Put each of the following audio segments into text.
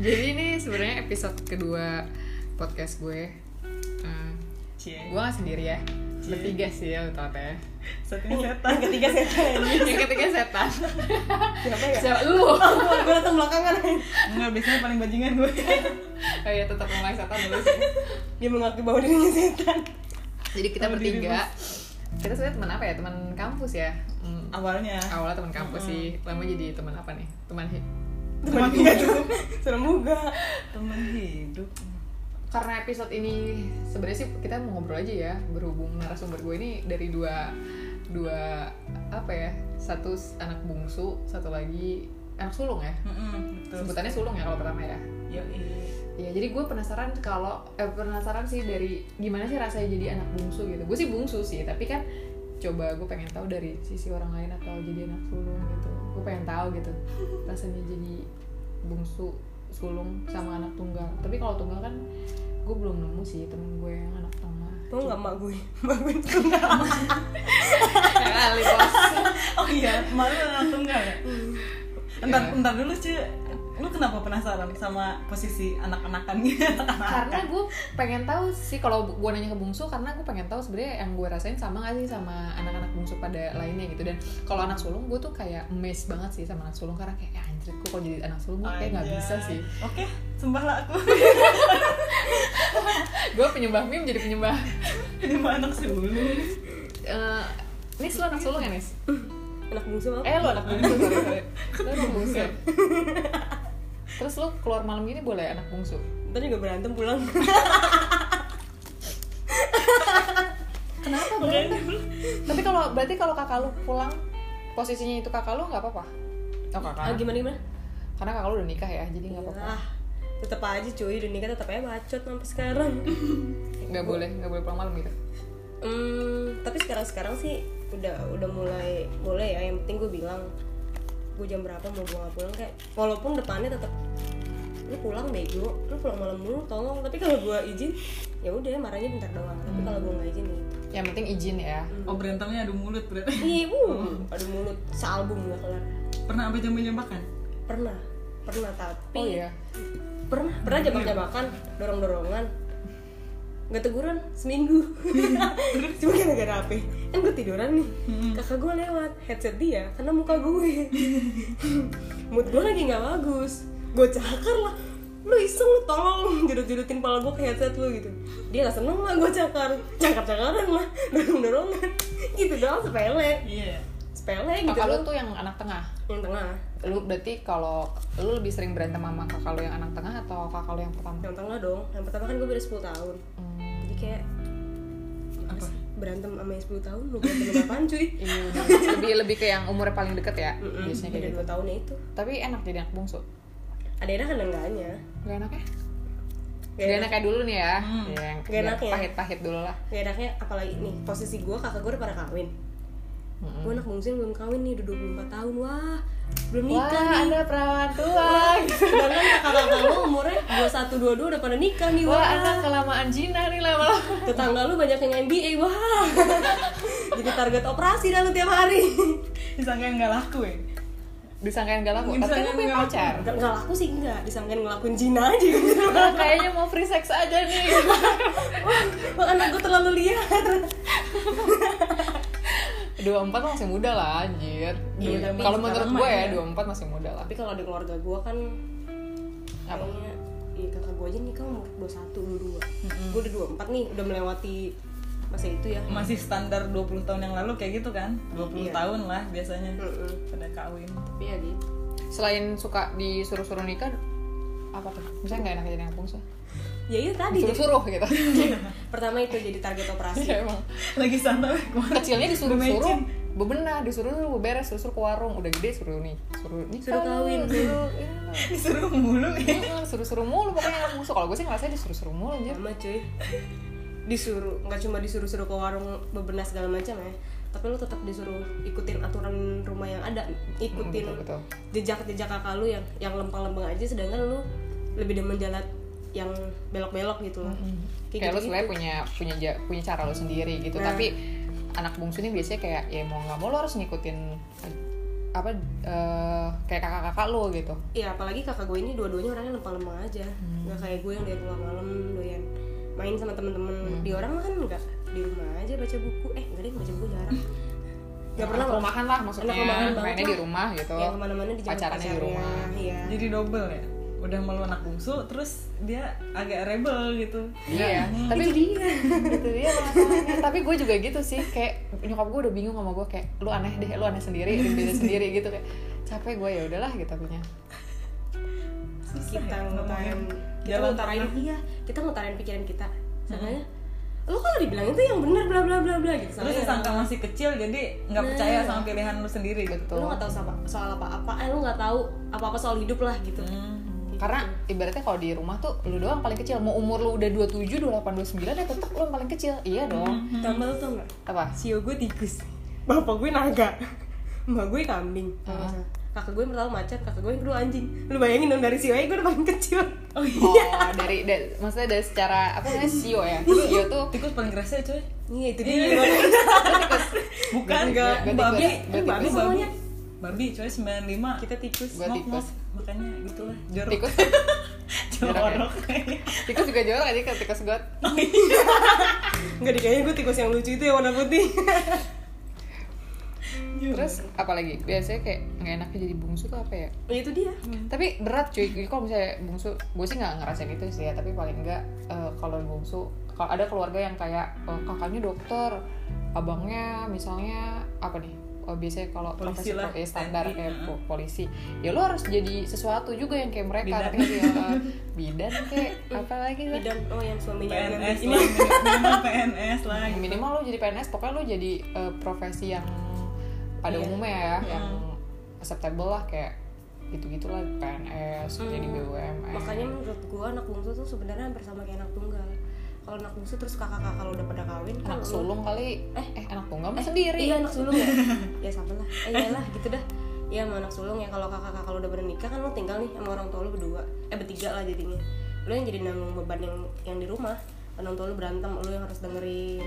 Jadi ini sebenarnya episode kedua podcast gue. Uh, Cie. gue gak sendiri ya, bertiga sih ya tepatnya. Saat ini setan. Yang ketiga setan Yang ketiga setan. Siapa ya? Siapa lu? Gue datang belakangan Enggak, biasanya paling bajingan gue. Oh iya tetap ngomongin setan dulu sih. Dia mengaku bahwa dirinya setan Jadi kita diri, bertiga. Kita sebenarnya teman apa ya? Teman kampus ya. Hmm, Awalnya. awalnya teman kampus sih. Lama jadi teman apa nih? Teman Teman hidup Serem juga. Teman hidup. karena episode ini sebenarnya sih kita mau ngobrol aja ya berhubung narasumber gue ini dari dua dua apa ya satu anak bungsu satu lagi anak sulung ya? Betul. sebutannya sulung ya kalau pertama ya? Yo, ya jadi gue penasaran kalau eh, penasaran sih dari gimana sih rasanya jadi anak bungsu gitu. Gue sih bungsu sih tapi kan coba gue pengen tahu dari sisi orang lain atau jadi anak sulung gitu. Gue pengen tahu gitu rasanya jadi bungsu sulung sama anak tunggal tapi kalau tunggal kan gue belum nemu sih temen gue yang anak tengah Tau gak mak gue? Mak gue ya kali bos Oh iya, malu anak tunggal ya? Entar, Iya. entar dulu cuy Lu kenapa penasaran sama posisi anak-anakan gitu? karena gue pengen tahu sih kalau gue nanya ke bungsu karena gue pengen tahu sebenarnya yang gue rasain sama gak sih sama anak-anak bungsu pada lainnya gitu dan kalau anak sulung gue tuh kayak mes banget sih sama anak sulung karena kayak ya anjir gue kalau jadi anak sulung gue kayak nggak bisa sih Oke, sembahlah aku gue penyembah mie menjadi penyembah Ini mah anak sulung Eh, Nis lu anak sulung ya Nis? Anak bungsu apa? Eh lu anak bungsu sorry sorry Lu anak bungsu? Terus lu keluar malam gini boleh anak bungsu? Ntar juga berantem pulang Kenapa berantem? Tapi kalau berarti kalau kakak lu pulang posisinya itu kakak lu nggak apa-apa? Oh kakak. Ah gimana gimana? Karena kakak lu udah nikah ya, jadi nggak apa-apa. Ah, tetep aja cuy, udah nikah tetep aja bacot sampai sekarang Nggak boleh, nggak boleh pulang malam gitu. Hmm, tapi sekarang-sekarang sih udah udah mulai boleh ya. Yang penting gue bilang gue jam berapa mau gue nggak pulang kayak walaupun depannya tetap lu pulang bego, lu pulang malam dulu tolong. Tapi kalau gue izin ya udah marahnya bentar doang. Tapi kalau gue nggak izin ya Yang penting izin ya. Oh berantemnya adu mulut berarti Iya, uh, aduh mulut sealbum gak kelar. Pernah apa jambak-jambakan? Pernah, pernah tapi Oh iya. pernah pernah jambak-jambakan, dorong-dorongan. Gak teguran seminggu. Cuma gara-gara apa? Kan gue tiduran nih. Kakak gue lewat headset dia karena muka gue. Mood gue lagi nggak bagus. Gue cakar lah. Lu iseng lu tolong judut-judutin pala gue ke headset lu gitu. Dia gak seneng lah gue cakar. Cakar-cakaran lah, dorong-dorongan. Gitu doang sepele. Iya Sepele gitu. Kakak lu tuh yang anak tengah. yang tengah. Lu berarti kalau lu lebih sering berantem sama kakak lu yang anak tengah atau kakak lu yang pertama? yang tengah dong yang pertama kan gue beda 10 tahun Hmm, kayak Apa? berantem sama yang 10 tahun lu berantem apaan cuy iya lebih lebih ke yang umurnya paling deket ya Mm-mm, biasanya kayak gitu. 2 tahun ya itu Tapi enak jadi anak bungsu. ada enak ada enggaknya Gak enak ya? Gak Gak enak. kayak dulu nih ya. Hmm. Ya, yang Gak ya? pahit-pahit dulu lah. gak enaknya apalagi nih posisi gue kakak gue udah pada kawin Mm-mm. gue anak bungsu yang belum kawin nih udah 24 tahun wah belum Wah, nikah nih ada perawan tua. gitu. sedangkan kakak-kakak lu umurnya 21 22 udah pada nikah nih Wah, wah, anak kelamaan Jina nih lama-lama. tetangga lu banyak yang MBA wah jadi target operasi dah lu tiap hari Disangka nggak laku ya? Disangkain gak laku, tapi Disangkain kan punya gak laku. pacar. Gak, gak laku sih enggak, disangkain ngelakuin zina aja gitu Nah, kayaknya mau free sex aja nih. Wah anak gue terlalu liar 24 masih muda lah, anjir. Iya, Kalau menurut gue ya, ya. 24 masih muda lah. Tapi kalau di keluarga gue kan Apa? Kayaknya Iya kakak gue aja nikah umur 21, 22 Gue udah 24 nih, udah melewati masa itu ya Masih standar 20 tahun yang lalu kayak gitu kan? 20 Iya. tahun lah biasanya Mm-mm. pada kawin Tapi ya gitu Selain suka disuruh-suruh nikah, apa tuh? Misalnya gak enak jadi anak bungsu? Ya itu tadi jadi, Disuruh-suruh gitu. Pertama itu jadi target operasi Iya emang. Lagi santai? Kecilnya disuruh-suruh, Bermecin. bebenah, disuruh dulu beberes, suruh ke warung. Udah gede suruh nih, suruh nikah, Suruh kawin. suruh ini lah. Disuruh mulu ya Mm, suruh-suruh mulu pokoknya bungsu. Kalau gue sih ngerasa disuruh-suruh mulu anjir. Sama cuy Disuruh, nggak cuma disuruh-suruh ke warung bebenah segala macam ya Tapi lu tetap disuruh ikutin aturan rumah yang ada Ikutin betul, betul. jejak-jejak kakak lu yang yang lempeng-lempeng aja sedangkan lu lebih demen jalan yang belok-belok gitu loh Kayak, lu gitu-gitu. sebenarnya punya punya ja- punya cara lu sendiri gitu. Nah. Tapi anak bungsu ini biasanya kayak ya mau nggak mau lo harus ngikutin apa eh, kayak kakak-kakak lo gitu Iya apalagi kakak gue ini dua-duanya orangnya lempeng-lempeng aja Hmm. nggak kayak gue yang dari keluar malam doyan main sama temen-temen Hmm. di orang kan nggak di rumah aja baca buku eh enggak deh baca buku jarang nggak pernah anak loh. rumahan lah maksudnya Anak rumahan banget mainnya lah. di rumah gitu yang ke mana-mana di pacarannya di rumah iya jadi double ya udah malu anak bungsu terus dia agak rebel gitu Iya, tapi itu dia, itu dia masalahnya. Tapi gue juga gitu sih, kayak nyokap gue udah bingung sama gue kayak lu aneh deh, lu aneh sendiri, beda sendiri gitu kayak capek gue ya udahlah gitu punya. Kita ya ngutarain kita ngutarain tengah. iya kita ngutarain pikiran kita soalnya lu kalau dibilang itu yang benar bla bla bla bla gitu terus disangka masih kecil jadi nggak Nah. percaya sama pilihan lu sendiri gitu lu nggak tahu soal, soal apa apa eh lu nggak tahu apa apa soal hidup lah gitu Hmm. Karena ibaratnya kalau di rumah tuh lu doang paling kecil. Mau umur lu udah 27, 28, 29 ya tetap lu yang paling kecil. Iya dong. tambah lu tau nggak? Apa? sio gue tikus. Bapak gue naga. Mbak gue kambing. Ah. kakak gue yang pertama macan kakak gue yang kedua anjing. Lu bayangin dong dari sio gue udah paling kecil. Oh iya. Oh, dari, dari maksudnya dari secara apa namanya sio ya. Sio tuh tikus paling kerasa coy. Iya itu Iya. dia. Bukan Enggak, Gue babi babi semuanya babi coy 95 kita tikus. Gua tikus. makanya gitu lah jorok. Tikus. Jorok. Tikus juga jorok aja ke tikus got. Enggak deh kayaknya gue tikus yang lucu itu yang warna putih. Terus apalagi? Biasanya kayak nggak enaknya jadi bungsu tuh apa ya? ya itu dia. Tapi berat cuy. Kalau misalnya bungsu gue sih nggak ngerasain itu sih ya. Tapi paling enggak eh, kalau bungsu kalau ada keluarga yang kayak eh, kakaknya dokter abangnya misalnya apa nih? oh, biasanya kalau Polisi profesi lah, eh, standar TNI, kayak polisi. Ya lo harus jadi sesuatu juga yang kayak mereka Bidan. tapi ya bidan kayak apa lagi lah? Dan oh yang suaminya PNS ini. lah minimal PNS lah gitu. minimal lo jadi PNS pokoknya lo jadi eh, profesi yang pada Iya. umumnya ya yang acceptable lah kayak gitu gitulah PNS jadi BUMN makanya menurut gue anak bungsu tuh sebenarnya hampir sama kayak anak tunggal kalau anak bungsu terus kakak-kakak kalau udah pada kawin kan anak lu- sulung kali. Eh. eh, anak tunggal mah sendiri? iya anak sulung ya. Ya sama lah. Eh iyalah gitu dah. Iya sama anak sulung ya. Kalau kakak-kakak kalau udah bernikah kan lo tinggal nih sama orang tua lo berdua. Eh bertiga lah jadinya. Lo yang jadi nanggung beban yang yang di rumah. Orang tua lo berantem lo yang harus dengerin.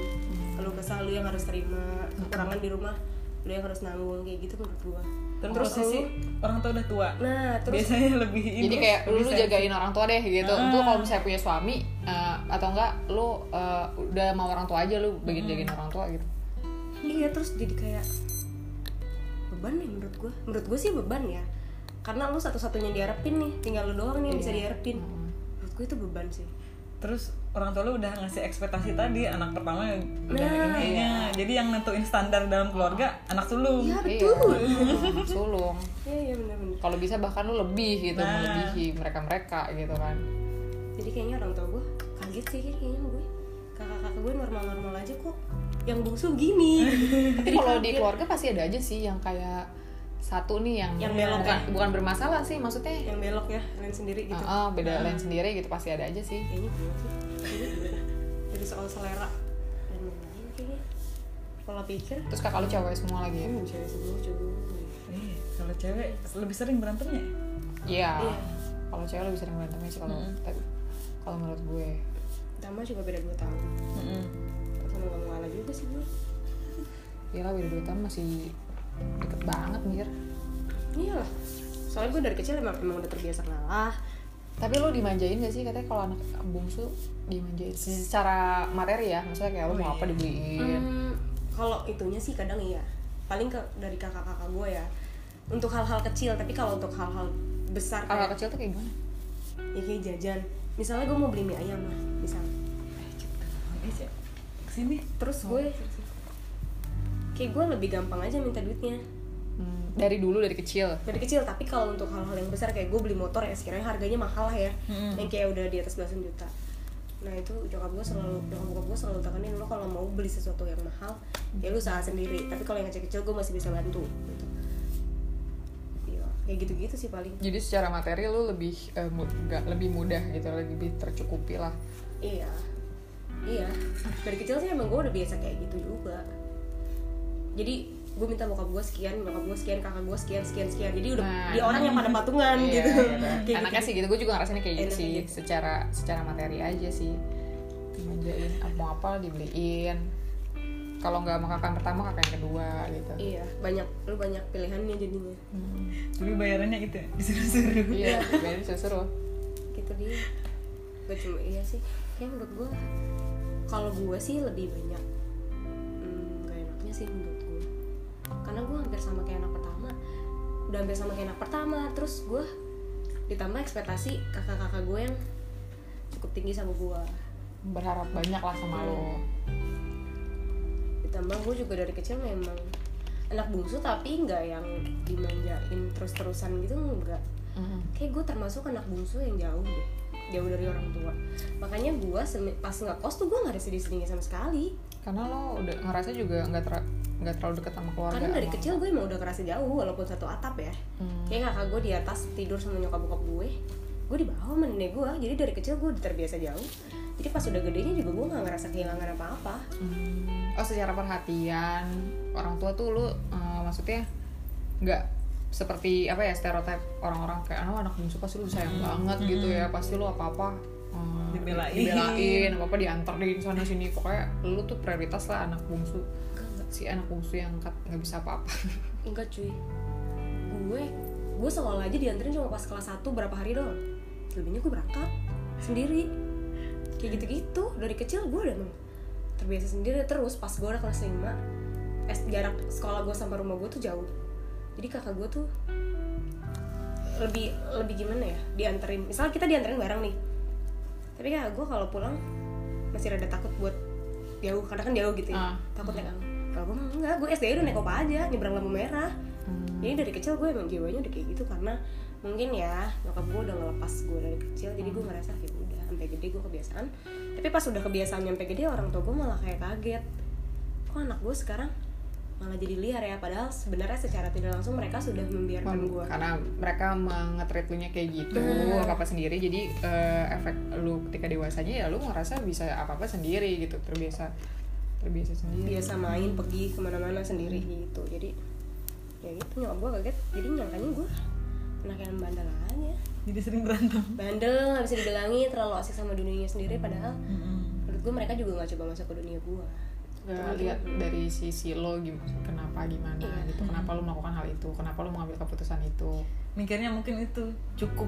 Lo kesal lo yang harus terima kekurangan di rumah lo yang harus nanggung kayak gitu menurut gua. Terus, terus posisi lu- orang tua udah tua nah terus biasanya lebih ini jadi kayak lu, lu sensitif. jagain orang tua deh gitu. Ah. untuk kalau misalnya punya suami eh, atau enggak lu eh, udah mau orang tua aja lu bagian jagain orang tua gitu. Iya terus jadi kayak beban nih menurut gua. Menurut gua sih beban ya. Karena lu satu-satunya diharapin nih tinggal lu doang nih yang bisa diharapin. Menurut gua itu beban sih terus orang tua lu udah ngasih ekspektasi tadi anak pertama udah Nah, ininya. Jadi yang nentuin standar dalam keluarga anak sulung. Iya iya betul. sulung iya iya benar-benar kalau bisa bahkan lu lebih gitu Nah. melebihi mereka mereka gitu kan. Jadi kayaknya orang tua gue kaget sih kayaknya gue. Kakak-kakak gue normal-normal aja kok. Yang bungsu gini. Tapi kalau di keluarga pasti ada aja sih yang kayak satu nih yang, Yang belok bukan, ya? bukan bermasalah sih maksudnya yang belok ya lain sendiri gitu. Ah, ah, beda lain sendiri gitu pasti ada aja sih. Kayaknya gue sih. Jadi soal selera. Dan lain-lain kayaknya pola pikir. Terus kakak lu cewek semua lagi ya? Hmm, cewek semua cowok Iya, kalau cewek lebih sering berantemnya? Iya. Iya. kalau cewek lebih sering berantemnya sih kalau tapi kalau menurut gue. Tama juga beda 2 tahun. Mm-mm. sama gak ngalah juga sih gue Iya lah beda dua tahun masih deket banget mir. Iyalah. Soalnya gue dari kecil emang, emang udah terbiasa ngalah. Tapi lo dimanjain gak sih? Katanya kalau anak bungsu dimanjain secara materi ya. Maksudnya kayak lo Oh, mau iya. apa dibeliin Hmm, kalau itunya sih kadang iya. Paling ke dari kakak-kakak gue ya. Untuk hal-hal kecil tapi kalau untuk hal-hal besar kalau kayak kecil tuh kayak gimana? Ya kayak jajan. Misalnya gue mau beli mie ayam lah misal. Eh, ke sini. Terus gue kayak gue lebih gampang aja minta duitnya. Hmm, dari dulu dari kecil? Dari kecil tapi kalau untuk hal-hal yang besar kayak gue beli motor ya sekiranya harganya mahal lah ya. Mm-mm. yang kayak udah di atas belasan juta. Nah itu nyokap gue selalu nyokap bokap gue selalu tekanin lo kalau mau beli sesuatu yang mahal ya lu usaha sendiri. Tapi kalau yang kecil-kecil gue masih bisa bantu gitu. Iya kayak gitu-gitu sih paling. Jadi secara materi lo lebih eh, mu- nggak lebih mudah gitu lebih tercukupi lah. Iya. Iya. Dari kecil sih emang gue udah biasa kayak gitu juga jadi gue minta bokap gue sekian bokap gue sekian kakak gue sekian sekian sekian. Jadi udah Nah. di orang yang pada patungan Iya, gitu. gitu. Kayak enaknya gitu. sih gitu. Gue juga ngerasain kayak gitu sih. gitu. secara secara materi aja sih. Dimanjain Ah, mau apa dibeliin. Kalau nggak sama kakak pertama kakak yang kedua gitu. Iya banyak lu banyak pilihannya jadinya. Hmm. tapi bayarannya itu ya disuruh-suruh. Iya seru gitu dia. Gak cuma iya sih. Kayak menurut gue kalau gue sih lebih banyak hmm, gak enaknya sih menurut gue karena gue hampir sama kayak anak pertama. Udah hampir sama kayak anak pertama terus gue ditambah ekspektasi kakak-kakak gue yang cukup tinggi sama gue berharap banyak lah sama lo. Ditambah gue juga dari kecil memang anak bungsu tapi nggak yang dimanjain terus-terusan gitu enggak Hmm. kayak gue termasuk anak bungsu yang jauh deh jauh dari orang tua. Makanya gue pas ngekos tuh gue nggak ada sedih-sedihnya sama sekali. Karena lo udah ngerasa juga nggak ter nggak terlalu dekat sama keluarga karena dari kecil gue emang udah kerasa jauh walaupun satu atap ya. Hmm. kayak kakak gue di atas tidur sama nyokap bokap gue. Gue di bawah sama nenek gue. Jadi dari kecil gue udah terbiasa jauh. Jadi pas udah gedenya juga gue nggak ngerasa kehilangan apa-apa. Hmm. oh secara perhatian orang tua tuh lu eh, maksudnya nggak seperti apa ya stereotip orang-orang kayak oh, anak bungsu pasti lu sayang banget gitu ya. Pasti lu apa-apa eh, Dibelain. dibelain apa apa dianterin sana sini. Pokoknya lu tuh prioritas lah anak bungsu si anak bungsu yang nggak bisa apa-apa. Enggak cuy. Gue gue sekolah aja dianterin cuma pas kelas 1 berapa hari doang. Lebihnya gue berangkat sendiri. Kayak gitu-gitu. Dari kecil gue udah terbiasa sendiri. Terus pas gue udah kelas 5 es jarak sekolah gue sama rumah gue tuh jauh. Jadi kakak gue tuh lebih lebih gimana ya? Dianterin. Misalnya kita dianterin bareng nih. Tapi kakak gue kalau pulang masih rada takut buat jauh. Karena kan jauh gitu ya. Ah. takut naik angkot kalau gue enggak gue SD udah naik opa aja nyebrang lampu merah. Hmm. jadi dari kecil gue emang jiwanya udah kayak gitu karena mungkin ya nyokap gue udah ngelepas gue dari kecil jadi gue ngerasa ya udah sampai gede gue kebiasaan. Tapi pas udah kebiasaan nyampe gede orang tua gue malah kayak kaget. Kok anak gue sekarang malah jadi liar ya? Padahal sebenarnya secara tidak langsung mereka sudah membiarkan Mem- gue. karena mereka mengetreat lu kayak gitu Bener. apa apa sendiri. Jadi eh, efek lu ketika dewasanya ya lu ngerasa bisa apa apa sendiri gitu terbiasa terbiasa sendiri. Biasa main pergi ke mana-mana sendiri gitu. Jadi ya gitu nyokap gue kaget. Jadi nyangkanya gue anak yang bandel aja. Jadi sering berantem. Bandel nggak bisa dibilangin terlalu asik sama dunianya sendiri padahal menurut gue mereka juga nggak coba masuk ke dunia gue Nggak lihat dari sisi lo gimana kenapa gimana Iya. gitu. Kenapa lo melakukan hal itu? Kenapa lo mengambil keputusan itu? Mikirnya mungkin itu cukup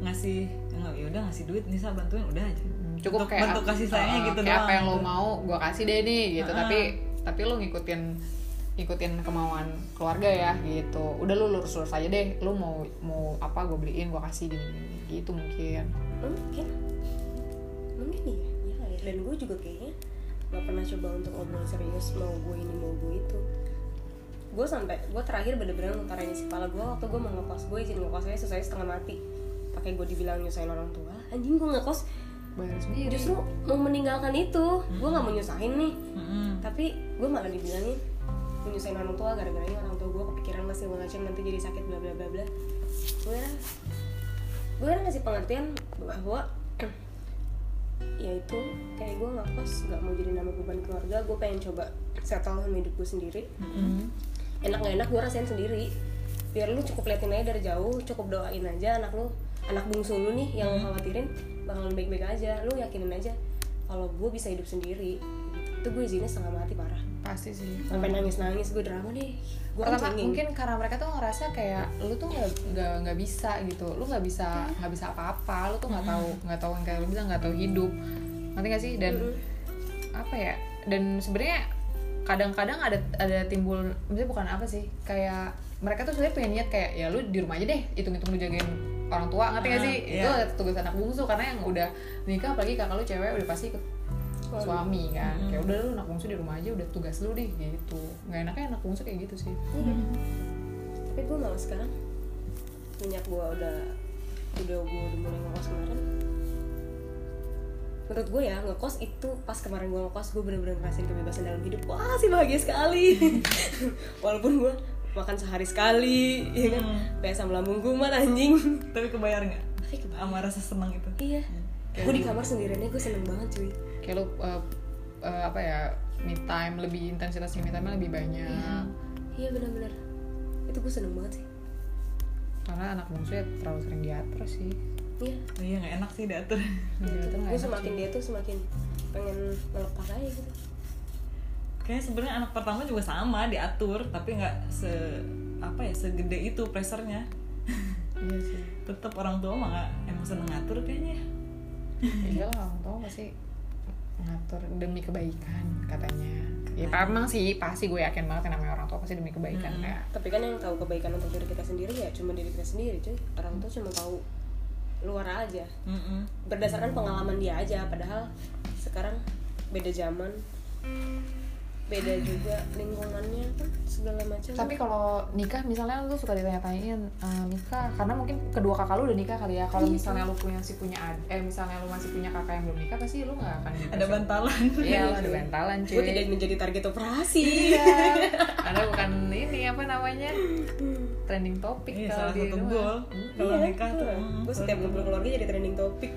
ngasih nggak ya udah ngasih duit Nisa bantuin udah aja. Hmm, cukup Untuk kayak bentuk kasih sayangnya uh, gitu kayak doang apa yang lo mau gue kasih deh nih gitu. Ah. tapi tapi lo ngikutin ngikutin kemauan keluarga ya gitu. Udah lo lurus lurus aja deh lo mau mau apa gue beliin gue kasih gini, gini gitu mungkin. Mungkin. Mungkin iya iya ya. dan gue juga kayaknya nggak pernah coba untuk ngobrol serius mau gue ini mau gue itu. Gue sampai gue terakhir bener-bener ngutarain isi kepala gue waktu gue mau ngekos. Gue izin ngekos aja selesai setengah mati. Pakai gue dibilang nyusahin orang tua anjing gue ngekos bayar sendiri. Justru mau meninggalkan itu gue nggak mau nyusahin nih. Mm-mm. tapi gue malah dibilangin menyusahin orang tua gara-garanya orang tua gue kepikiran masih macam nanti jadi sakit bla bla bla bla. Gue kan gue kan ngasih pengertian bahwa ya itu kayak gue ngekos nggak mau jadi nama beban keluarga gue pengen coba settle hidup gue sendiri. Enak nggak enak gue rasain sendiri. Biar lu cukup liatin aja dari jauh cukup doain aja anak lu anak bungsu lu nih yang lu khawatirin bakalan baik-baik aja. Lu yakinin aja kalau gue bisa hidup sendiri itu gue izinnya setengah mati parah. Pasti sih. Sampai nangis nangis gue drama deh gue Pertama mungkin karena mereka tuh ngerasa kayak lu tuh nggak nggak bisa gitu. Lu nggak bisa nggak bisa apa-apa. Lu tuh nggak tahu nggak tahu yang kayak lu bilang nggak tahu hidup. Nanti gak sih? Dan Mm-mm. apa ya? Dan sebenarnya kadang-kadang ada ada timbul misalnya bukan apa sih kayak mereka tuh sebenarnya pengen niat kayak ya lu di rumah aja deh hitung-hitung lu jagain orang tua ngerti gak sih iya. itu tugas anak bungsu karena yang udah nikah apalagi kakak lu cewek udah pasti ikut Suami. suami kan Mm-mm. kayak udah lu anak bungsu di rumah aja udah tugas lu deh gitu nggak enaknya anak bungsu kayak gitu sih Iya. tapi gue malah sekarang minyak gue udah udah gue udah mulai ngekos kemarin menurut gue ya ngekos itu pas kemarin gue ngekos gue bener-bener ngerasain kebebasan dalam hidup wah sih bahagia sekali walaupun gue makan sehari sekali ya kan? Hmm. kayak asam lambung kumat anjing. Tapi kebayar nggak? Tapi kebayang sama rasa senang itu? Iya. Gue di kamar sendiriannya gue seneng banget cuy. Kayak lu uh, uh, apa ya me time lebih intensitas me time lebih banyak. Iya bener-bener itu gue seneng banget sih. Karena anak bungsu ya terlalu sering diatur sih. Iya. Oh iya nggak enak sih diatur. Diatur nggak gue semakin sih. dia tuh semakin pengen melepas aja gitu kayak sebenarnya anak pertama juga sama diatur tapi nggak se apa ya segede itu pressernya iya sih. Tetap orang tua mah nggak emang seneng ngatur kayaknya. Iya lah orang tua pasti ngatur demi kebaikan katanya. Ya emang sih pasti gue yakin banget yang namanya orang tua pasti demi kebaikan Mm-mm. kayak tapi kan yang tahu kebaikan untuk diri kita sendiri ya cuma diri kita sendiri cuy. Orang tua cuma tahu luar aja. Mm-mm. berdasarkan pengalaman dia aja padahal sekarang beda zaman beda juga lingkungannya kan segala macam. Tapi kalau nikah misalnya lu suka ditanya-tanyain eh, nikah karena mungkin kedua kakak lu udah nikah kali ya. Kalau misalnya lu punya si punya ad, eh misalnya lu masih punya kakak yang belum nikah pasti lu nggak akan ada bantalan. Iya ada bantalan cuy. gue tidak menjadi target operasi. Iya. Ada bukan ini apa namanya trending topik iya kalau salah di satu rumah. goal. Hmm. kalau iya nikah tuh mm, gue setiap ngumpul keluarga jadi trending topik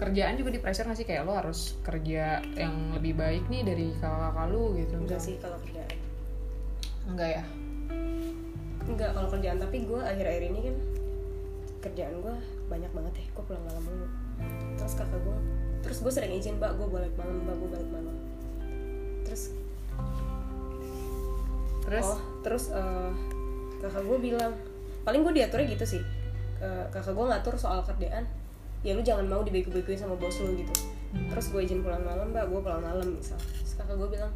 kerjaan juga di pressure nggak sih? Kayak lo harus kerja yang lebih baik nih dari kakak-kakak lu gitu. Enggak sih kalau kerjaan. Enggak ya? Enggak kalau kerjaan. Tapi gue akhir-akhir ini kan kerjaan gue banyak banget ya. Gue pulang malam mulu. Terus kakak gue terus gue sering izin mbak gue balik malam mbak gue balik malam. Terus terus? Oh terus eh, kakak gue bilang paling gue diaturnya gitu sih. Eh, kakak gue ngatur soal kerjaan ya lu jangan mau dibego-begoin sama bos lu gitu. Terus gue izin pulang malam mbak gue pulang malam misal. Terus kakak gue bilang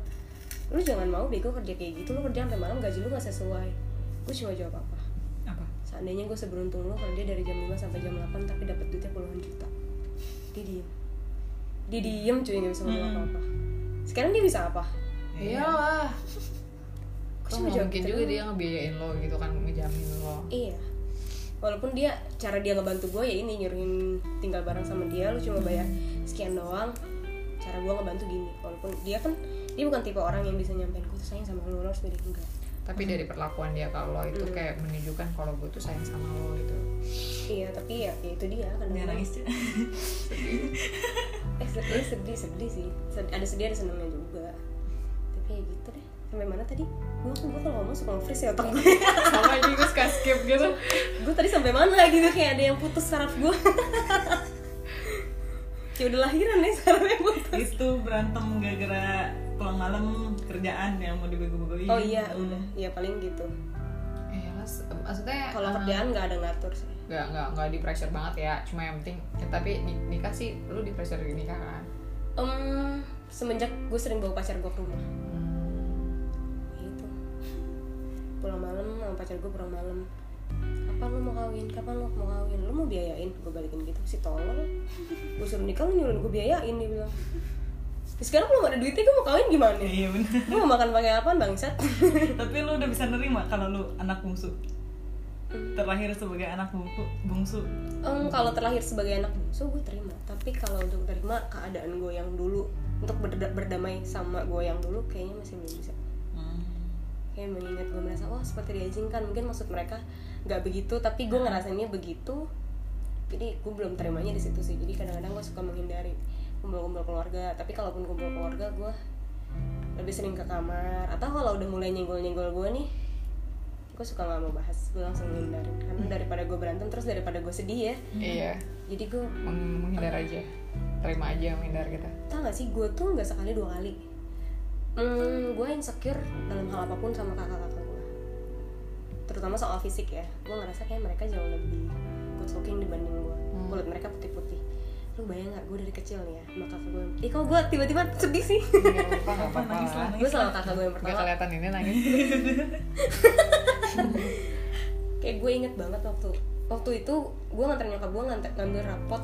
lu jangan mau bego kerja kayak gitu lu kerja sampai malam gaji lu gak sesuai. Gue cuma jawab apa? Apa? Seandainya gue seberuntung lu kerja dari jam 5 sampai jam 8 tapi dapat duitnya puluhan juta. Dia diem. Dia diem cuy gak bisa ngomong Hmm. apa-apa. Sekarang dia bisa apa? Iyalah. Gue Kan cuma jawab mungkin gitu juga dia ngebiayain lo gitu kan ngejamin lo. Iya. Walaupun dia cara dia ngebantu gue ya ini nyuruhin tinggal bareng sama dia, lu cuma bayar sekian doang. Cara gue ngebantu gini. Walaupun dia kan dia bukan tipe orang yang bisa nyampein gue tuh sayang sama lu, lu harus beda enggak. tapi dari perlakuan dia kalau lo itu Hmm. kayak menunjukkan kalau gue tuh sayang sama lo gitu Iya, tapi ya, ya itu dia dia kadang-kadang. nangis Cik. Eh, sedih, sedih, sedih sih. Ada sedih, ada senangnya juga. Tapi ya gitu deh. Sampai mana tadi? Gue gue kalau ngomong suka nge-freeze ya otak gue. sama aja gue suka skip gitu gue tadi sampai mana gitu kayak ada yang putus saraf gue. Kayak udah lahiran nih sarafnya putus. itu berantem gara-gara pulang malam kerjaan yang mau dibego-begoin Oh iya, Hmm. udah. Iya paling gitu. Mas, maksudnya Kalau eh, kerjaan nggak ada ngatur sih. nggak nggak nggak di pressure banget ya cuma yang penting ya, tapi ni- nikah sih lu di pressure di nikah kan Em, semenjak gue sering bawa pacar gue ke rumah, Pulang malam sama pacar gue pulang malam. Kapan lu mau kawin? Kapan lu mau kawin? Lu mau biayain? Gue balikin gitu si tolol. Gue suruh nikah lu nyuruh gue biayain dia bilang. "Ya, sekarang belum ada duitnya gue mau kawin gimana? iya bener Gue mau makan pakai apa bangsat? tapi lu udah bisa nerima kalau lu anak bungsu terlahir sebagai anak bungsu bungsu Em, kalau terlahir sebagai anak bungsu gue terima tapi kalau untuk terima keadaan gue yang dulu untuk berda- berdamai sama gue yang dulu kayaknya masih belum bisa Hmm. Kayak mengingat gue merasa oh seperti diizinkan. Mungkin maksud mereka nggak begitu tapi gue ngerasainnya begitu. Jadi gue belum terimanya di situ sih. Jadi kadang-kadang gue suka menghindari kumpul-kumpul keluarga. Tapi kalaupun kumpul keluarga gue lebih sering ke kamar. Atau kalau udah mulai nyenggol-nyenggol gue nih gue suka nggak mau bahas. Gue langsung menghindarin karena daripada gue berantem terus daripada gue sedih ya. Iya. Jadi gue meng- menghindar aja. Terima aja menghindar kita tau gak sih gue tuh nggak sekali dua kali hmm, gue insecure dalam hal apa pun sama kakak-kakak gue terutama soal fisik ya. Gue ngerasa kayak mereka jauh lebih good looking dibanding gue Hmm. kulit mereka putih-putih. Lu bayang gak gue dari kecil nih ya sama kakak gue ih kok gue tiba-tiba sedih sih? Lah gue sama kakak gue yang pertama. Kelihatan ini nangis. Kayak gue inget banget waktu waktu itu gue nganter nyokap gue nganter ngambil rapot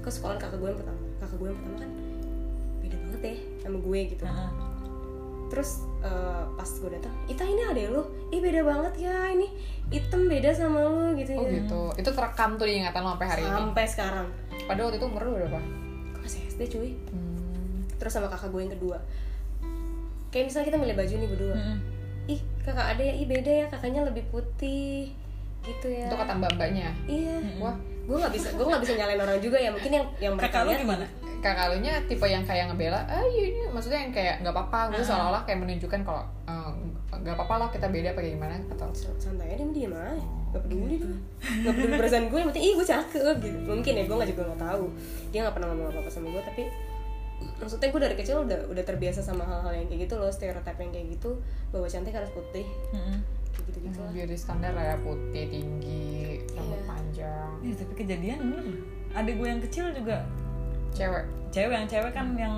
ke sekolah kakak gue yang pertama. Kakak gue yang pertama kan beda banget ya sama gue gitu. Heeh. Terus eh, pas gue datang Ita ini ada lu. Ih beda banget ya ini hitam beda sama lu gitu oh ya. gitu. Itu terekam tuh di ingatan lo sampai hari ini? Sampai sekarang. Padahal waktu itu umur lu berapa? Gue masih SD cuy. Hmm. terus sama kakak gue yang kedua. Kayak misalnya kita milih baju nih berdua. Mm-mm. ih kakak ada ya ih beda ya kakaknya lebih putih gitu ya. Itu kata mbak mbaknya iya wah gue nggak bisa gue nggak bisa nyalain orang juga ya. Mungkin yang yang mereka kakak lu gimana kakak lu nya tipe yang kayak ngebela ah iya ini maksudnya yang kayak nggak apa-apa. Gitu Ah. seolah-olah kayak menunjukkan kalau eh, nggak apa-apa lah kita beda apa gimana atau santai aja dia mah gak peduli dia gak peduli perasaan gue yang penting ih gue cakep gitu. Mungkin ya gue nggak juga nggak tahu. Dia nggak pernah ngomong apa apa sama gue tapi maksudnya gue dari kecil udah udah terbiasa sama hal-hal yang kayak gitu loh stereotip yang kayak gitu. Bahwa cantik harus putih. Kayak gitu gitu lah. Beauty standar lah ya putih tinggi rambut Iya. panjang. Ih, tapi kejadian bener loh. adik gue yang kecil juga cewek. Cewek yang cewek kan yang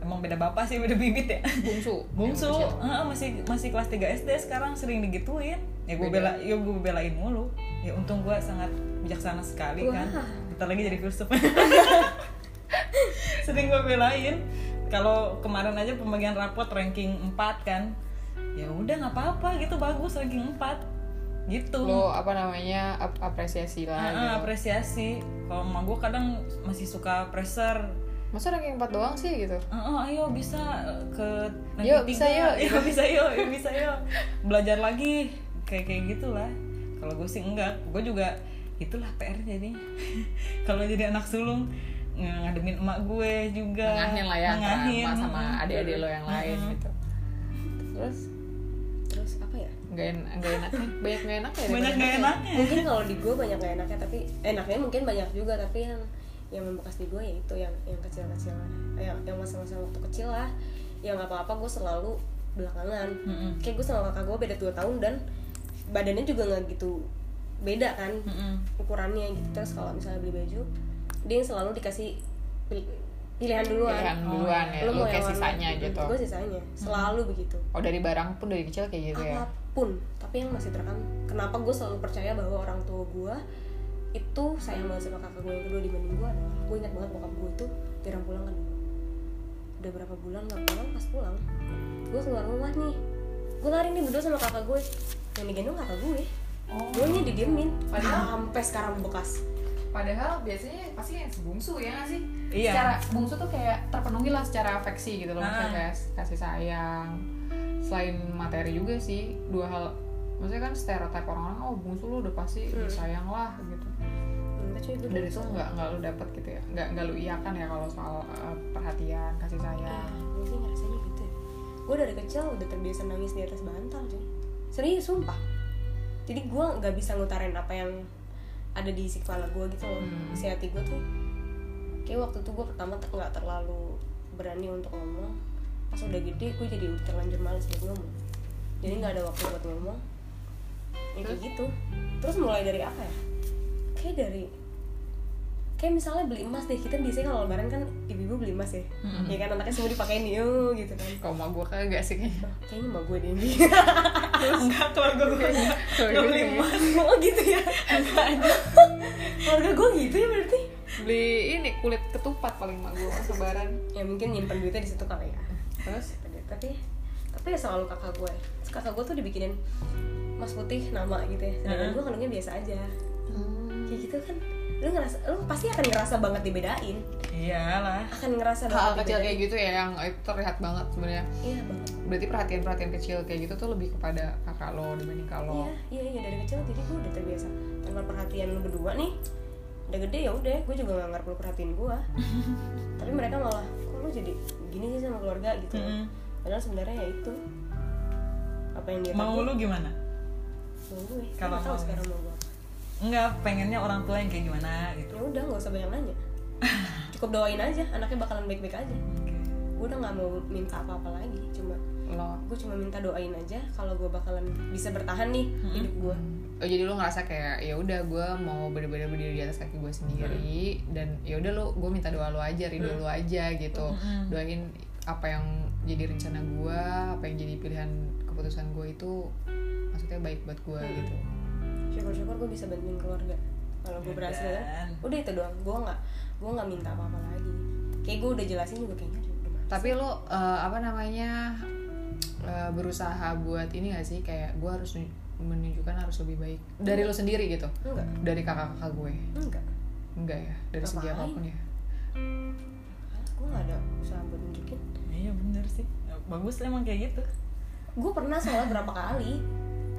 emang beda bapak sih beda bibit ya. Bungsu. Bungsu. Heeh, masih masih kelas 3 SD sekarang sering digituin. Ya gue bela ya gue belain mulu. Ya untung gue sangat bijaksana sekali kan. Wah. kita lagi jadi filsuf. Sering gue belain. Kalau kemarin aja pembagian rapot ranking 4 kan. Ya udah nggak apa-apa gitu bagus ranking 4 gitu lo apa namanya ap- apresiasi lah Heeh, gitu. apresiasi kalau sama gue kadang masih suka pressure masa ranking 4 doang sih gitu Heeh, ayo bisa ke Yuk, bisa yuk. Yuk, bisa yuk, yuk, bisa yuk. Belajar lagi kayak kayak gitulah. Kalau gue sih enggak, gue juga itulah PR jadinya. Kalau jadi anak sulung ng- ngademin emak gue juga. nengahin lah ya sama adik-adik lo yang lain Mm-mm. gitu terus nggak en nggak enaknya banyak nggak enak ya Banyak daripada gak enaknya. enaknya. mungkin kalau di gue banyak gak enaknya tapi enaknya mungkin banyak juga tapi yang yang membekas di gue ya itu yang yang kecil-kecil. Yang yang masa-masa waktu kecil lah. Yang apa-apa gue selalu belakangan. Mm-mm. kayak gue sama kakak gue beda 2 tahun dan badannya juga nggak gitu beda kan Mm-mm. ukurannya gitu. Terus kalau misalnya beli baju dia yang selalu dikasih pil- pilihan duluan. Pilihan duluan ya Lu mau kayak warna- sisanya gitu. gue sisanya selalu begitu. Oh dari barang pun dari kecil kayak gitu ya apa pun tapi yang masih terekam kenapa gue selalu percaya bahwa orang tua gue itu sayang banget sama kakak gue yang kedua dibanding gue adalah gue ingat banget bokap gue itu jarang pulang kan. Dulu udah berapa bulan nggak pulang pas pulang gue keluar rumah nih. Gue lari nih berdua sama kakak gue yang digendong kakak gue oh. Gue nya didiemin. Padahal- sampai sekarang bekas. Padahal biasanya pasti yang sebungsu ya nggak sih? Iya. secara bungsu tuh kayak terpenuhi lah secara afeksi gitu loh maksudnya Ah. kayak kasih sayang selain materi juga sih dua hal maksudnya kan stereotip orang-orang oh bungsu lu udah pasti Hmm. disayang lah gitu. Gue dari itu nggak nggak lu dapet gitu ya nggak nggak lu iakan ya kalau soal uh, perhatian kasih ya sayang gue sih ngerasanya gitu ya. Gue dari kecil udah terbiasa nangis di atas bantal cuy. Serius sumpah. Jadi gue nggak bisa ngutarin apa yang ada di isi kepala gue gitu loh Hmm. isi hati gue tuh. Kayak waktu itu gue pertama nggak terlalu berani untuk ngomong pas udah gede gue jadi terlanjur males buat ngomong. Jadi nggak ada waktu buat ngomong. Ya kayak gitu. Terus mulai dari apa ya? Kayak dari kayak misalnya beli emas deh. Kita biasanya kalau lebaran kan ibu-ibu beli emas ya. Ya kan anaknya semua dipakein nih oh, gitu kan. Kalau mau gue kagak sih kayaknya. Bah, kayaknya mbak gue deh ini. Enggak keluarga gue enggak Keluarga beli emas. Oh gitu ya? Keluarga gue gitu ya berarti? Beli ini kulit ketupat paling mak gue lebaran. Ya mungkin nyimpen duitnya di situ kali ya terus? Tapi tapi ya selalu kakak gue. Terus kakak gue tuh dibikinin mas putih nama gitu ya. Sedangkan Heeh. gue kalungnya biasa aja. Hmm. kayak gitu kan lu ngerasa lu pasti akan ngerasa banget dibedain. Iyalah. Akan ngerasa hal banget kecil dibedain. kayak gitu ya yang itu terlihat banget sebenarnya. Iya banget. Berarti perhatian-perhatian kecil kayak gitu tuh lebih kepada kakak lo dibanding kalau iya iya iya. Dari kecil jadi gue udah terbiasa. Tanpa perhatian lu berdua nih udah gede ya udah gue juga gak ngarep lu perhatiin gue tapi mereka malah kok lu jadi gini sih sama keluarga gitu? Mm-mm. padahal sebenarnya ya itu. Apa yang dia mau tahu lu gimana? Mau gue. Kalau tahu mau. sekarang mau gue apa enggak pengennya orang tua yang kayak gimana gitu. Ya udah nggak usah banyak nanya. Cukup doain aja anaknya bakalan baik-baik aja. Oke. gue udah nggak mau minta apa-apa lagi cuma lo. gue cuma minta doain aja kalau gue bakalan bisa bertahan nih hidup gue oh jadi lo ngerasa kayak ya udah gue mau bener-bener berdiri di atas kaki gue sendiri dan ya udah lo gue minta doa lo aja ridho lo aja gitu. Mm-mm. doain apa yang jadi rencana gue apa yang jadi pilihan keputusan gue itu maksudnya baik buat gue gitu. Syukur-syukur gue bisa bantuin keluarga kalau gue berhasil. kan? Dan- udah itu doang gue nggak gue nggak minta apa-apa lagi. Kayak gue udah jelasin juga kayaknya udah tapi lo eh, apa namanya eh, berusaha buat ini gak sih? Kayak gue harus menunjukkan harus lebih baik. Dari lo sendiri gitu? Enggak. Dari kakak-kakak gue? Enggak. Enggak ya? Dari segi apa pun ya? Gue nggak ada usaha buat nunjukin. Iya bener sih. Bagus lah emang kayak gitu. Gue pernah salah berapa kali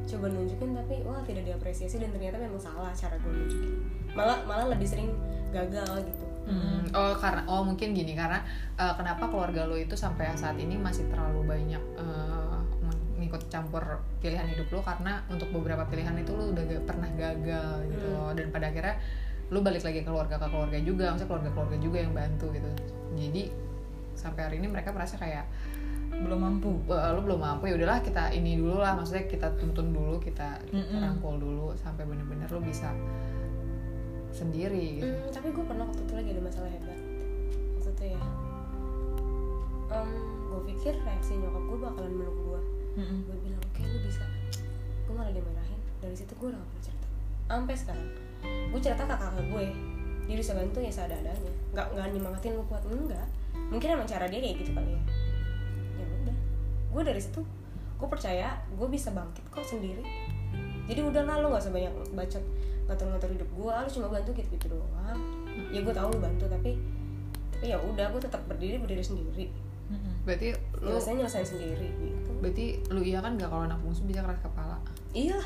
coba nunjukin tapi wah tidak diapresiasi dan ternyata memang salah cara gue nunjukin. Malah malah lebih sering gagal gitu. Hmm, oh karena oh mungkin gini. Karena eh, kenapa keluarga lo itu sampai saat ini masih terlalu banyak eh, mengikut campur pilihan hidup lo karena untuk beberapa pilihan itu lo udah pernah gagal gitu Hmm. loh dan pada akhirnya lo balik lagi ke keluarga ke keluarga juga maksudnya keluarga keluarga juga yang bantu gitu. Jadi sampai hari ini mereka merasa kayak belum mampu. "Wah, lu belum mampu ya udahlah kita ini dulu lah. Maksudnya kita tuntun dulu kita, kita Mm-mm. rangkul dulu sampai bener-bener lu bisa sendiri gitu. Hmm, tapi gue pernah waktu itu lagi ada masalah hebat. Waktu itu ya gue pikir reaksi nyokap gue bakalan meluk gue Mm-mm. gue bilang oke lu bisa. Gue malah dimarahin. Dari situ gue udah gak pernah cerita. Sampai sekarang gue cerita ke kakak gue dia bisa bantu ya seadanya. Nggak nggak nyemangatin lu kuat. Enggak. Mungkin emang cara dia kayak gitu kali ya. Ya udah. Gue dari situ gue percaya gue bisa bangkit kok sendiri. Jadi udahlah lu nggak usah banyak bacot ngatur-ngatur hidup gue lu cuma bantu gitu gitu doang. Ya gue tahu lu bantu tapi tapi ya udah gue tetap berdiri berdiri sendiri. Berarti lu nyelesain nyelesain sendiri gitu berarti lu iya kan gak kalau anak bungsu bisa keras kepala? Iya.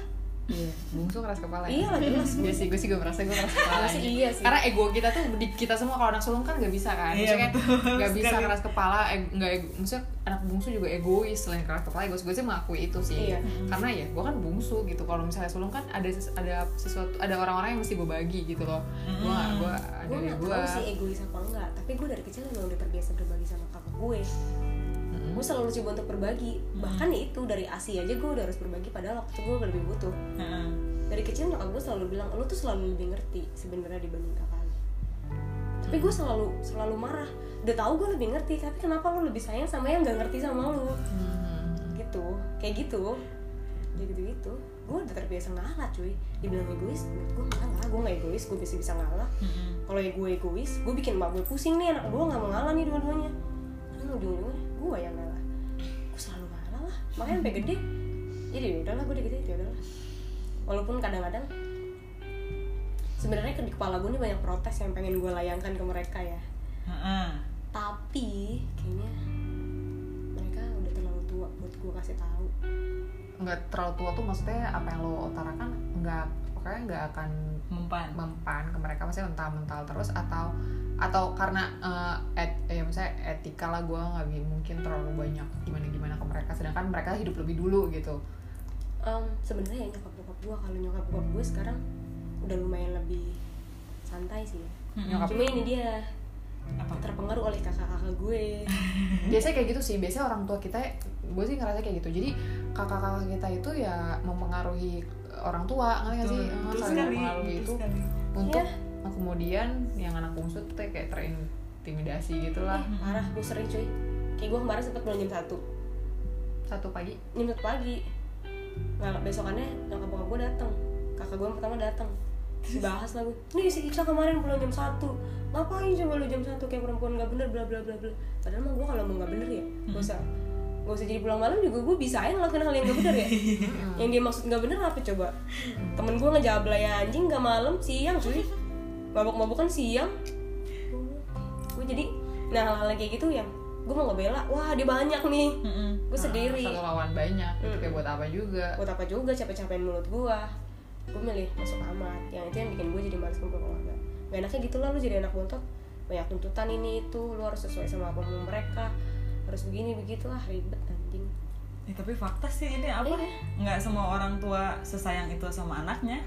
Iya bungsu keras kepala iya ya lah jelas Iya sih, gue sih gue merasa gue keras kepala sih iya sih. Karena ego kita tuh di kita semua kalau anak sulung kan gak bisa kan? Iya, Maksudnya betul gak bisa keras kepala, eg- nggak ego, maksudnya anak bungsu juga egois Selain keras kepala, egois. Gue sih mengakui itu sih. Iya. Karena ya gue kan bungsu gitu. Kalau misalnya sulung kan ada ses- ada sesuatu ada orang-orang yang mesti gue bagi gitu loh. Gue gak, gue ada gue gue tahu sih egois apa enggak. Tapi gue dari kecil udah terbiasa berbagi sama kakak gue gue selalu coba untuk berbagi. Bahkan ya itu dari asi aja gue udah harus berbagi padahal waktu gue lebih butuh. Heeh. dari kecil nyokap gue selalu bilang lo tuh selalu lebih ngerti sebenarnya dibanding kakak lo." tapi gue selalu selalu marah. Udah tahu gue lebih ngerti tapi kenapa lo lebih sayang sama yang nggak ngerti sama lo gitu. Kayak gitu. Kayak gitu gitu gue udah terbiasa ngalah cuy. Dibilang egois gue ngalah. Gue nggak egois gue bisa bisa ngalah. Mm-mm. kalau ya gue egois gue bikin mak gue pusing nih. Anak gue nggak mau ngalah nih dua-duanya. Karena ujung-ujungnya gue yang ngalah gue selalu ngalah lah. Makanya sampai gede. Jadi ya udahlah gue udah gede ya udahlah. Walaupun kadang-kadang sebenarnya ke di kepala gue nih banyak protes yang pengen gue layangkan ke mereka ya. Heeh. tapi kayaknya mereka udah terlalu tua buat gue kasih tahu. Nggak terlalu tua tuh maksudnya apa yang lo utarakan Nggak, pokoknya nggak akan mempan. mempan ke mereka. Maksudnya mental-mental terus atau atau karena eh, et, ya misalnya etika lah gue nggak mungkin terlalu banyak gimana gimana ke mereka. Sedangkan mereka hidup lebih dulu gitu. Em, sebenarnya ya nyokap bokap gue kalau nyokap bokap gue sekarang udah lumayan lebih santai sih. Ya. Mm-mm. Nyokap- cuma ini dia apa? terpengaruh oleh kakak-kakak gue. Biasanya kayak gitu sih. Biasanya orang tua kita gue sih ngerasa kayak gitu. Jadi kakak-kakak kita itu ya mempengaruhi orang tua ngerti nggak sih? Eh, betul saling sekali mempengaruhi itu sekali. untuk nah, kemudian yang anak bungsu tuh kayak terintimidasi gitu lah Eh, parah gue sering cuy. Kayak gue kemarin sempet pulang jam satu. Satu pagi? Jam satu pagi. Nggak besokannya nyokap bokap gue datang kakak gue yang pertama datang dibahas lah gue nih si Ica kemarin pulang jam satu. Ngapain coba lu jam satu? Kayak perempuan nggak bener bla bla bla bla. Padahal mah gue kalau mau nggak bener ya gak usah. Gak usah jadi pulang malam juga gue bisa aja ngelakuin hal yang gak bener ya. Yang dia maksud gak bener apa coba? Temen gue ngejablay anjing gak malam siang cuy mabok-mabokan siang. Gue jadi nah hal-hal kayak gitu yang gue mau ngebela wah dia banyak nih. Mm-mm. gue sendiri. Nah, satu lawan banyak itu Mm. kayak buat apa juga? Buat apa juga capek-capekin mulut gue gue milih masuk amat yang itu yang bikin gue jadi males kumpul keluarga. Gak enaknya gitu lah lu jadi anak bontot. Banyak tuntutan ini itu lu harus sesuai sama apa mau mereka. Harus begini begitu lah ribet anjing. Ya, tapi fakta sih ini apa? Iya. nggak semua orang tua sesayang itu sama anaknya.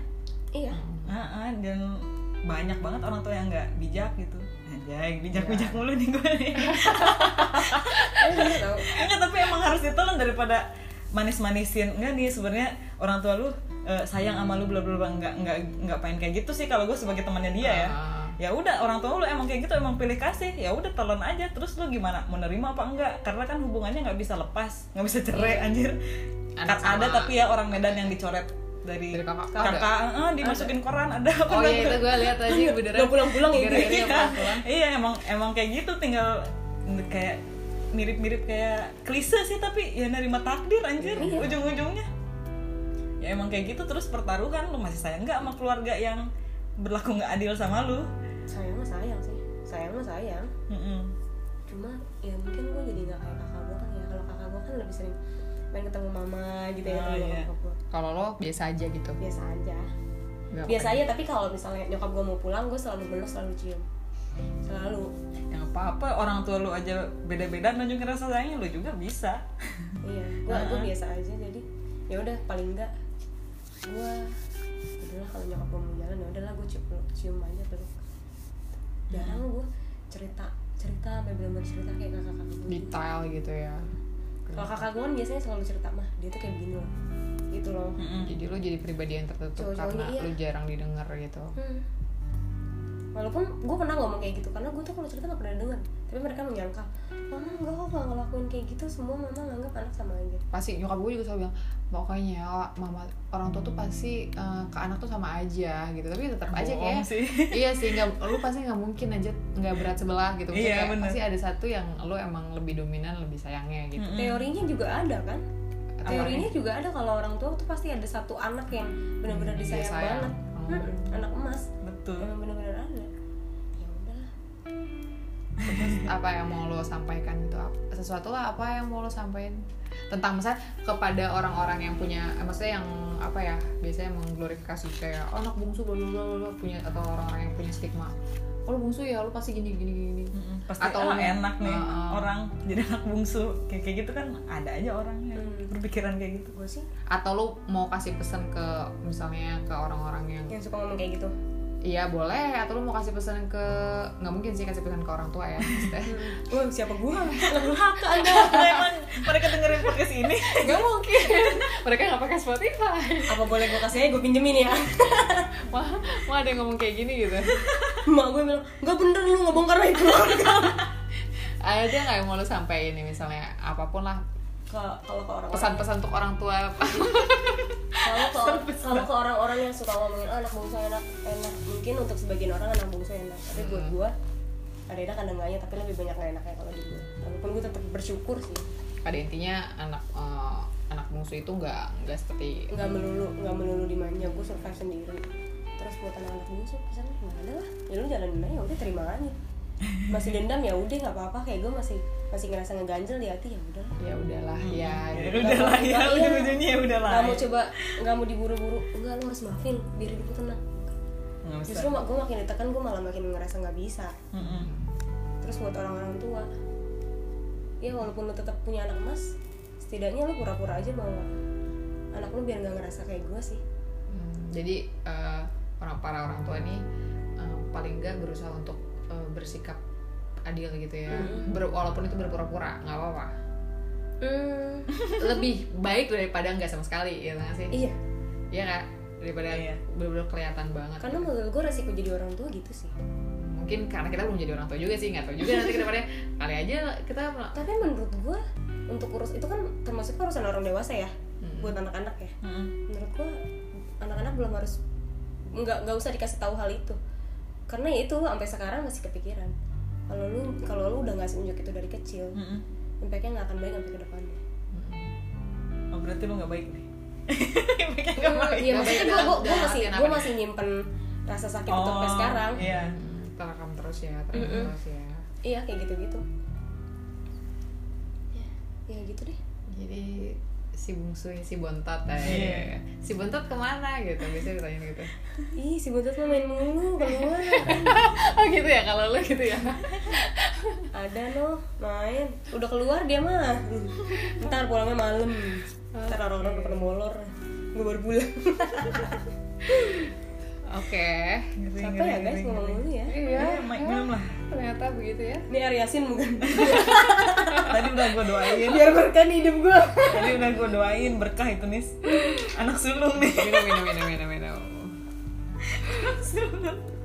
Iya. Heeh, dan banyak banget orang tua yang nggak bijak gitu. Anjay, Iya. bijak-bijak mulu nih gue nih. Tahu. Enggak, tapi emang harus ditelan daripada manis-manisin. Enggak nih sebenarnya orang tua lu eh, sayang sama lu bla bla bla nggak nggak nggak pengen kayak gitu sih kalau gue sebagai temannya dia ya. Ah. ya udah orang tua lu emang kayak gitu emang pilih kasih. Ya udah telan aja. Terus lu gimana? Menerima apa enggak? Karena kan hubungannya nggak bisa lepas nggak bisa cerai anjir. Anak Kan ada tapi ya orang Medan yang dicoret dari, Dari kakak. kakak. Eh, dimasukin koran ada. Oh iya itu gue lihat tadi beneran Nggak pulang-pulang ya, Gara-gara dia. nggak pulang-pulang. iya emang emang kayak gitu tinggal kayak mirip-mirip kayak klise sih tapi ya nerima takdir anjir Iya. ujung-ujungnya. Ya emang kayak gitu terus pertaruhan lu masih sayang nggak sama keluarga yang berlaku nggak adil sama lu? Sayang mah sayang sih. Sayang mah sayang. Mm-mm. cuma ya mungkin gue jadi nggak kayak kakak gue kan ya. Kalau kakak gue kan lebih sering main ketemu mama gitu ya Oh, ketemu iya. nyokap gue kalau lo biasa aja gitu? Biasa aja. Nggak biasa aja tapi kalau misalnya nyokap gue mau pulang gue selalu meluk selalu cium. Selalu. Yang apa apa orang tua lu aja beda-beda nunjukin rasa sayangnya lu juga bisa. Iya gue gue Heeh. biasa aja jadi ya udah paling enggak gue udahlah kalau nyokap gue mau jalan ya udahlah gue cium cium aja peluk jarang gue cerita cerita sampai benar-benar cerita kayak kakak-kakak gue detail gitu ya kalau kakak gue kan biasanya selalu cerita mah dia tuh kayak begini loh gitu loh Mm-mm. jadi lu jadi pribadi yang tertutup Cowok-cowoknya karena iya. lu jarang didengar gitu Hmm. walaupun gue pernah ngomong kayak gitu karena gue tuh kalau cerita gak pernah denger tapi mereka menyangka mama enggak kok gak ngelakuin kayak gitu semua mama nganggap anak sama aja pasti nyokap gue juga selalu bilang pokoknya mama orang tua tuh pasti eh, ke anak tuh sama aja gitu. Tapi tetap aja kayak sih. iya sih nggak lu pasti nggak mungkin aja nggak berat sebelah gitu. Maksudnya Iya, kayak bener. pasti ada satu yang lu emang lebih dominan lebih sayangnya gitu. Mm-mm. teorinya juga ada kan? Apa teorinya juga ada kalau orang tua tuh pasti ada satu anak yang benar-benar Dia disayang sayang. banget. Hmm. Hmm, anak emas. Betul. Emang benar-benar ada. Ya udahlah. Apa yang mau lo sampaikan gitu sesuatu lah apa yang mau lo sampaikan tentang misal kepada orang-orang yang punya eh, maksudnya yang apa ya biasanya mengglorifikasi kayak oh, anak bungsu bla bla punya atau orang-orang yang punya stigma. Oh lo bungsu ya lo pasti gini gini gini pasti Atau lu- enak nih ah. orang jadi anak bungsu. Kayak kayak gitu kan ada aja orang yang Hmm. berpikiran kayak gitu. Gue sih atau lo mau kasih pesan ke misalnya ke orang-orang yang yang suka ngomong kayak gitu iya boleh. Atau lo mau kasih pesan ke nggak mungkin sih kasih pesan ke orang tua ya. Oh siapa gue anak durhaka anda. Emang mereka dengerin podcast ini. Nggak mungkin. Mereka nggak pakai Spotify. Apa boleh gue kasih gue pinjemin ya. Wah wah ada yang ngomong kayak gini gitu. Mak gue bilang nggak bener lu ngebongkar baik keluarga. Ada nggak yang mau lo sampaikan ini misalnya apa pun lah ke kalau ke orang pesan-pesan untuk orang tua kalau ke kalau ke orang-orang yang suka ngomongin "Ah, anak bungsu enak enak. Mungkin untuk sebagian orang anak bungsu enak tapi buat Hmm. gue ada enak ada enggaknya tapi lebih banyak nggak enaknya kalau di gue walaupun gue tetap bersyukur sih. Pada intinya anak eh, anak bungsu itu nggak nggak seperti nggak melulu nggak melulu dimanja gue survive sendiri. Terus buat anak-anak bungsu pesannya nggak ada lah. Ya lu jalanin aja udah terima aja masih dendam ya udah nggak apa-apa. Kayak gue masih masih ngerasa ngeganjel di hati ya udah. Ya udahlah ya ya gitu. udah lah ya. Iya. ujung-ujungnya ya udah lah nggak mau coba nggak mau diburu-buru. Enggak lu harus maafin. Biar hidup lu tenang. Justru gue makin ditekan gue malah makin ngerasa nggak bisa. Terus buat orang-orang tua. Ya walaupun lu tetap punya anak emas setidaknya lu pura-pura aja bahwa anak lu biar nggak ngerasa kayak gue sih. Hmm, jadi eh, orang para orang tua ini eh, paling nggak berusaha untuk eh, bersikap adil gitu ya. Hmm. Ber- walaupun itu berpura-pura nggak apa-apa. Hmm, lebih baik daripada nggak sama sekali ya nggak sih? Iya. Iya kak daripada Iya. bener-bener kelihatan banget karena menurut gue resiko jadi orang tua gitu sih. Mungkin karena kita belum jadi orang tua juga sih nggak tahu juga nanti ke depannya kali aja kita tapi menurut gue untuk urus itu kan termasuk urusan orang dewasa ya Hmm. buat anak-anak ya. Mm-mm. menurut gue anak-anak belum harus nggak nggak usah dikasih tahu hal itu karena ya itu sampai sekarang masih kepikiran. Kalau lu kalau lu udah ngasih unjuk itu dari kecil Mm-mm. impactnya nggak akan baik sampai ke depannya. Oh berarti lu nggak baik nih? Impactnya nggak Hmm, baik. iya maksudnya gue gue masih artian gue masih nyimpen rasa sakit itu sampai Oh, sekarang. iya. Hmm, terekam terus ya terekam Mm-mm. terus ya. Iya kayak gitu gitu ya, ya gitu deh. Jadi si bungsu si bontot eh. Iya. si bontot ke mana gitu? Biasanya ditanya gitu. Ih si bontot mah main mulu keluar. Oh gitu ya kalau lu gitu ya? Ada no. Main. Udah keluar dia mah. Ntar pulangnya malam. Ntar orang-orang udah pada molor. Gue baru pulang. Oke. Ngeri, apa ngeri, ya guys ngomong dulu ya? Iya Mike, minum lah. Ternyata begitu ya. Ini Aryasin bukan tadi udah gue doain. Biar berkah nih hidup gue tadi udah gue doain berkah itu nis. Anak sulung nih. Minum minum minum minum minum. Sulung